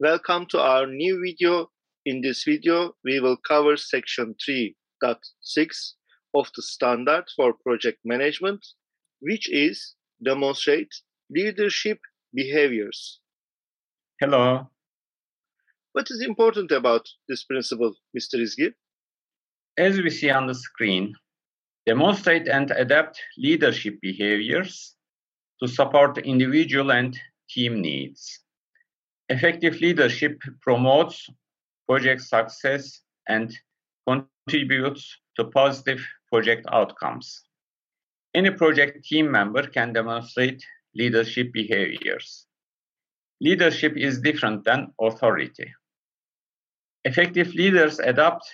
Welcome to our new video. In this video, we will cover section 3.6 of the standard for project management, which is demonstrate leadership behaviors. Hello. What is important about this principle, Mr. Izgi? As we see on the screen, demonstrate and adapt leadership behaviors to support individual and team needs. Effective leadership promotes project success and contributes to positive project outcomes. Any project team member can demonstrate leadership behaviors. Leadership is different than authority. Effective leaders adapt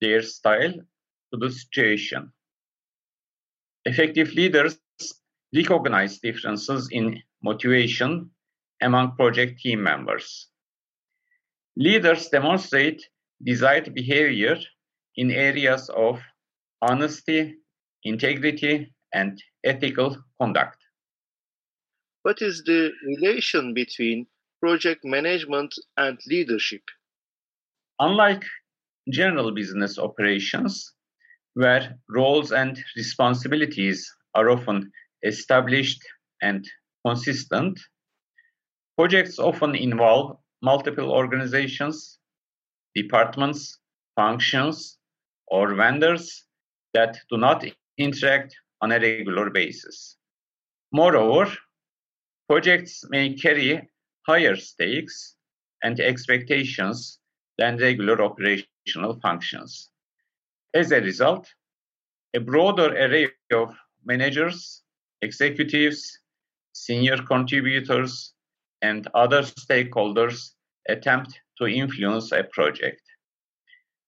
their style to the situation. Effective leaders recognize differences in motivation among project team members. Leaders demonstrate desired behavior in areas of honesty, integrity, and ethical conduct. What is the relation between project management and leadership? Unlike general business operations, where roles and responsibilities are often established and consistent, Projects often involve multiple organizations, departments, functions, or vendors that do not interact on a regular basis. Moreover, projects may carry higher stakes and expectations than regular operational functions. As a result, a broader array of managers, executives, senior contributors, and other stakeholders attempt to influence a project.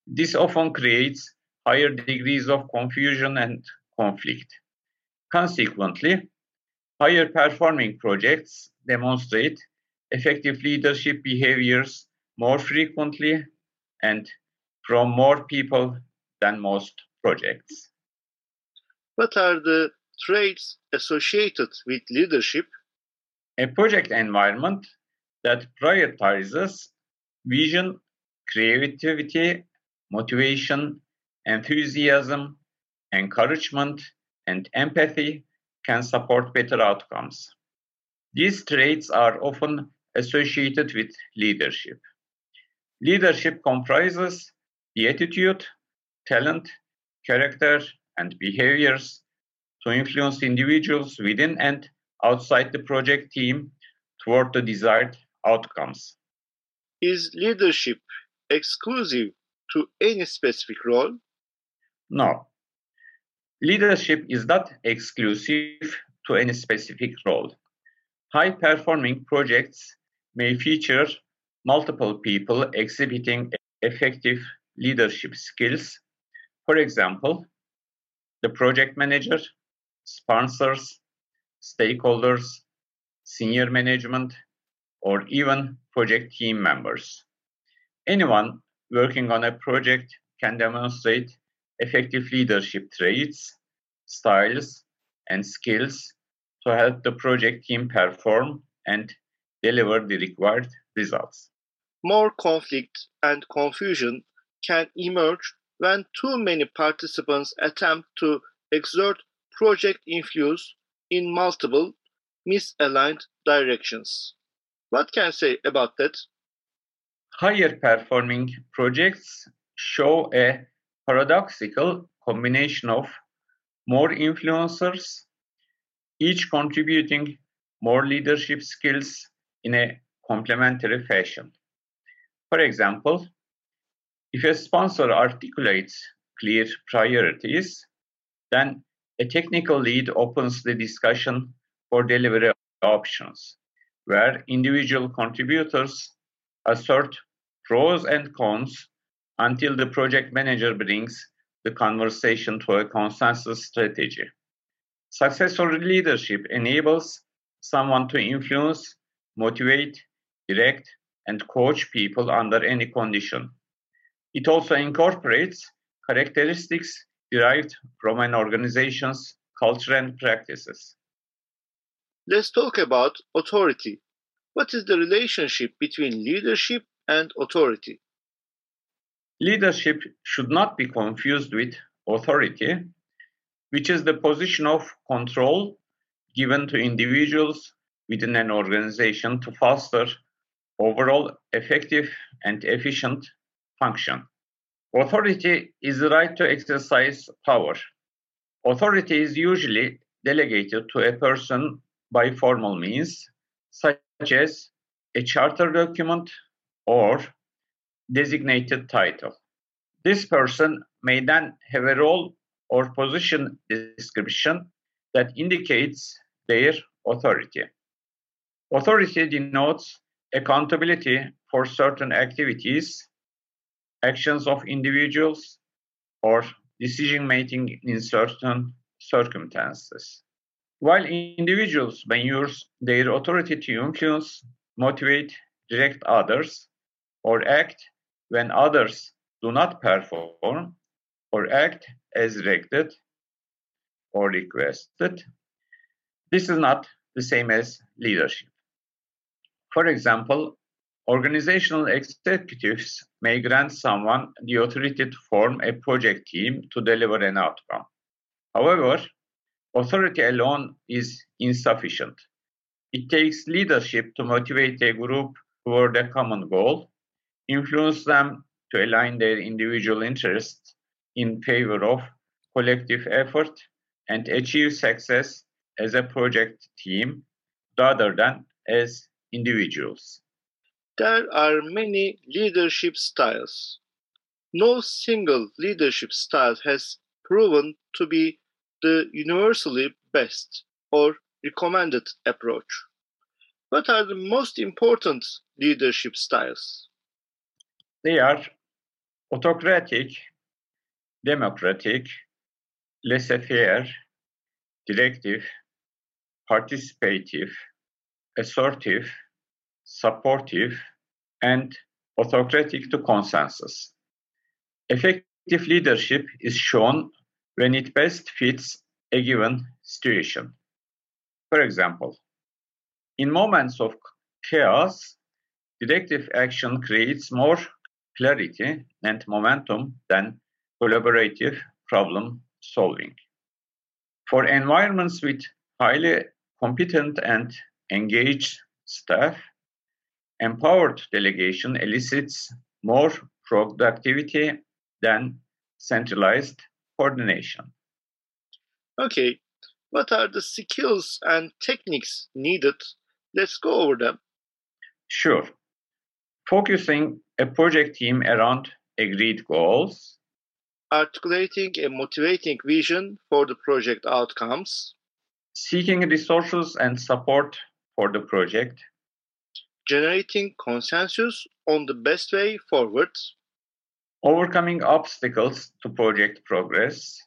This often creates higher degrees of confusion and conflict. Consequently, higher performing projects demonstrate effective leadership behaviors more frequently and from more people than most projects. What are the traits associated with leadership a project environment that prioritizes vision, creativity, motivation, enthusiasm, encouragement, and empathy can support better outcomes. These traits are often associated with leadership. Leadership comprises the attitude, talent, character, and behaviors to influence individuals within and outside the project team toward the desired outcomes. Is leadership exclusive to any specific role? No. Leadership is not exclusive to any specific role. High performing projects may feature multiple people exhibiting effective leadership skills. For example, the project manager, sponsors, stakeholders, senior management, or even project team members. Anyone working on a project can demonstrate effective leadership traits, styles, and skills to help the project team perform and deliver the required results. More conflict and confusion can emerge when too many participants attempt to exert project influence in multiple misaligned directions. What can I say about that? Higher performing projects show a paradoxical combination of more influencers, each contributing more leadership skills in a complementary fashion. For example, if a sponsor articulates clear priorities, then a technical lead opens the discussion for delivery options, where individual contributors assert pros and cons until the project manager brings the conversation to a consensus strategy. Successful leadership enables someone to influence, motivate, direct, and coach people under any condition. It also incorporates characteristics derived from an organization's culture and practices. Let's talk about authority. what is the relationship between leadership and authority? Leadership should not be confused with authority, which is the position of control given to individuals within an organization to foster overall effective and efficient function. Authority is the right to exercise power. Authority is usually delegated to a person by formal means, such as a charter document or designated title. This person may then have a role or position description that indicates their authority. Authority denotes accountability for certain activities, actions of individuals, or decision making in certain circumstances. While individuals may use their authority to influence, motivate, direct others, or act when others do not perform or act as directed or requested, this is not the same as leadership. For example, organizational executives may grant someone the authority to form a project team to deliver an outcome. However, authority alone is insufficient. It takes leadership to motivate a group toward a common goal, influence them to align their individual interests in favor of collective effort, and achieve success as a project team rather than as individuals. There are many leadership styles. No single leadership style has proven to be the universally best or recommended approach. What are the most important leadership styles? They are autocratic, democratic, laissez-faire, directive, participative, assertive, supportive, and autocratic to consensus. Effective leadership is shown when it best fits a given situation. For example, in moments of chaos, directive action creates more clarity and momentum than collaborative problem solving. For environments with highly competent and engaged staff, empowered delegation elicits more productivity than centralized coordination. Okay, what are the skills and techniques needed? Let's go over them. Sure. Focusing a project team around agreed goals, articulating a motivating vision for the project outcomes, seeking resources and support for the project, generating consensus on the best way forward, overcoming obstacles to project progress,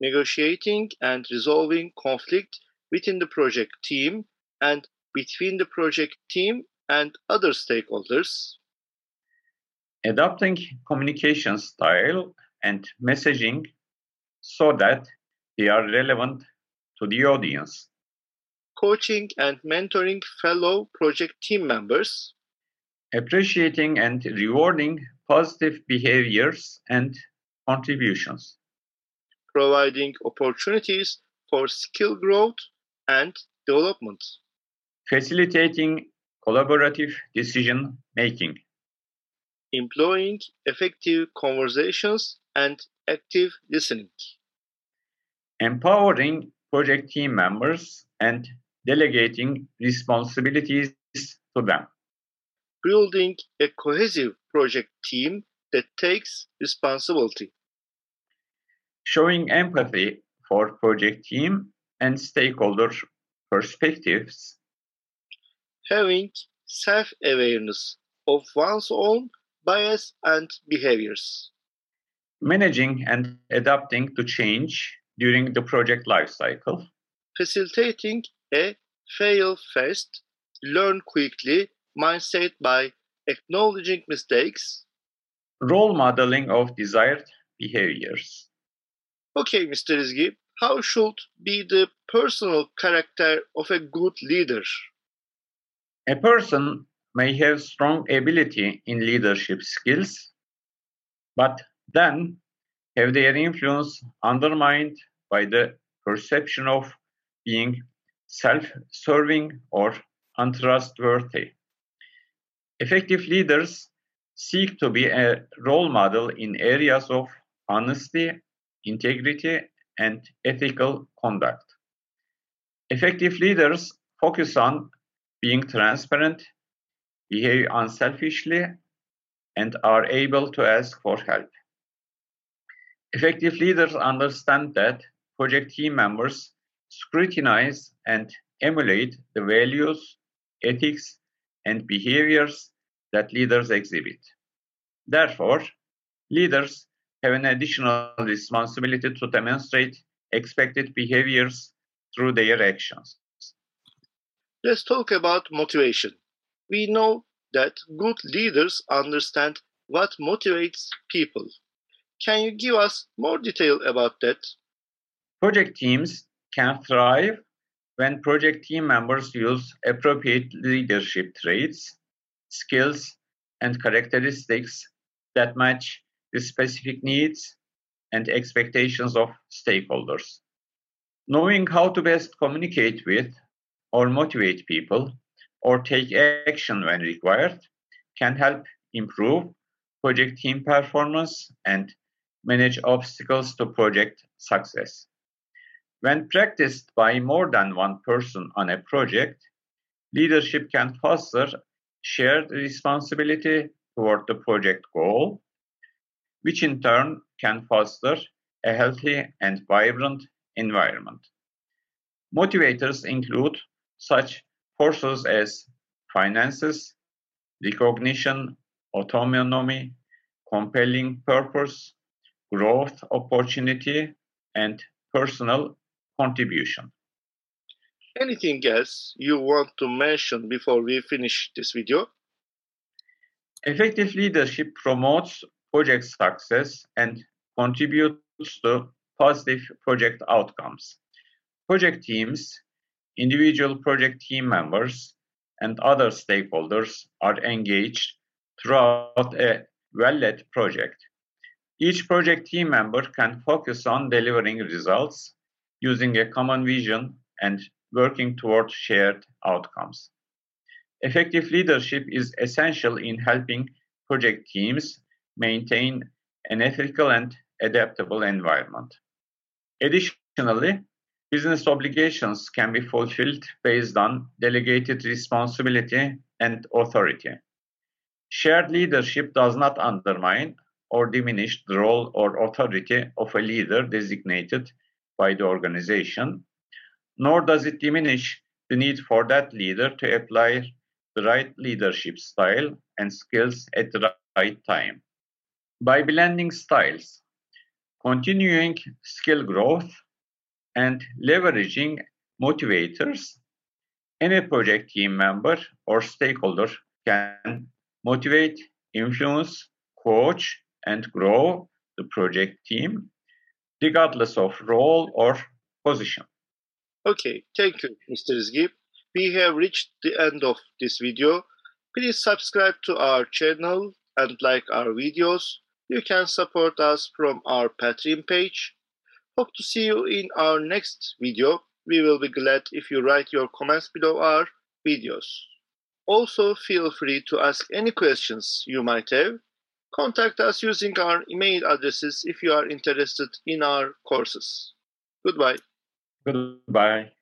negotiating and resolving conflict within the project team and between the project team and other stakeholders, adopting communication style and messaging so that they are relevant to the audience. Coaching and mentoring fellow project team members. Appreciating and rewarding positive behaviors and contributions. Providing opportunities for skill growth and development. Facilitating collaborative decision making. Employing effective conversations and active listening. Empowering project team members and delegating responsibilities to them. Building a cohesive project team that takes responsibility. Showing empathy for project team and stakeholder perspectives. Having self awareness of one's own bias and behaviors. Managing and adapting to change during the project lifecycle. Facilitating a fail fast, learn quickly mindset by acknowledging mistakes. Role modeling of desired behaviors. Okay, Mr. Izgi, how should be the personal character of a good leader? A person may have strong ability in leadership skills, but then have their influence undermined by the perception of being self serving or untrustworthy. Effective leaders seek to be a role model in areas of honesty, integrity, and ethical conduct. Effective leaders focus on being transparent, behave unselfishly, and are able to ask for help. Effective leaders understand that project team members scrutinize and emulate the values, ethics, and behaviors that leaders exhibit. Therefore, leaders have an additional responsibility to demonstrate expected behaviors through their actions. Let's talk about motivation. We know that good leaders understand what motivates people. Can you give us more detail about that? Project teams can thrive when project team members use appropriate leadership traits, skills, and characteristics that match the specific needs and expectations of stakeholders. Knowing how to best communicate with or motivate people or take action when required can help improve project team performance and manage obstacles to project success. When practiced by more than one person on a project, leadership can foster shared responsibility toward the project goal, which in turn can foster a healthy and vibrant environment. Motivators include such forces as finances, recognition, autonomy, compelling purpose, growth opportunity, and personal contribution. Anything else you want to mention before we finish this video? Effective leadership promotes project success and contributes to positive project outcomes. Project teams, individual project team members, and other stakeholders are engaged throughout a well-led project. Each project team member can focus on delivering results using a common vision and working toward shared outcomes. Effective leadership is essential in helping project teams maintain an ethical and adaptable environment. Additionally, business obligations can be fulfilled based on delegated responsibility and authority. Shared leadership does not undermine or diminish the role or authority of a leader designated by the organization, nor does it diminish the need for that leader to apply the right leadership style and skills at the right time. By blending styles, continuing skill growth, and leveraging motivators, any project team member or stakeholder can motivate, influence, coach, and grow the project team regardless of role or position. Okay, thank you, Mr. Izgi. We have reached the end of this video. Please subscribe to our channel and like our videos. You can support us from our Patreon page. Hope to see you in our next video. We will be glad if you write your comments below our videos. Also, feel free to ask any questions you might have. Contact us using our email addresses if you are interested in our courses. Goodbye. Goodbye.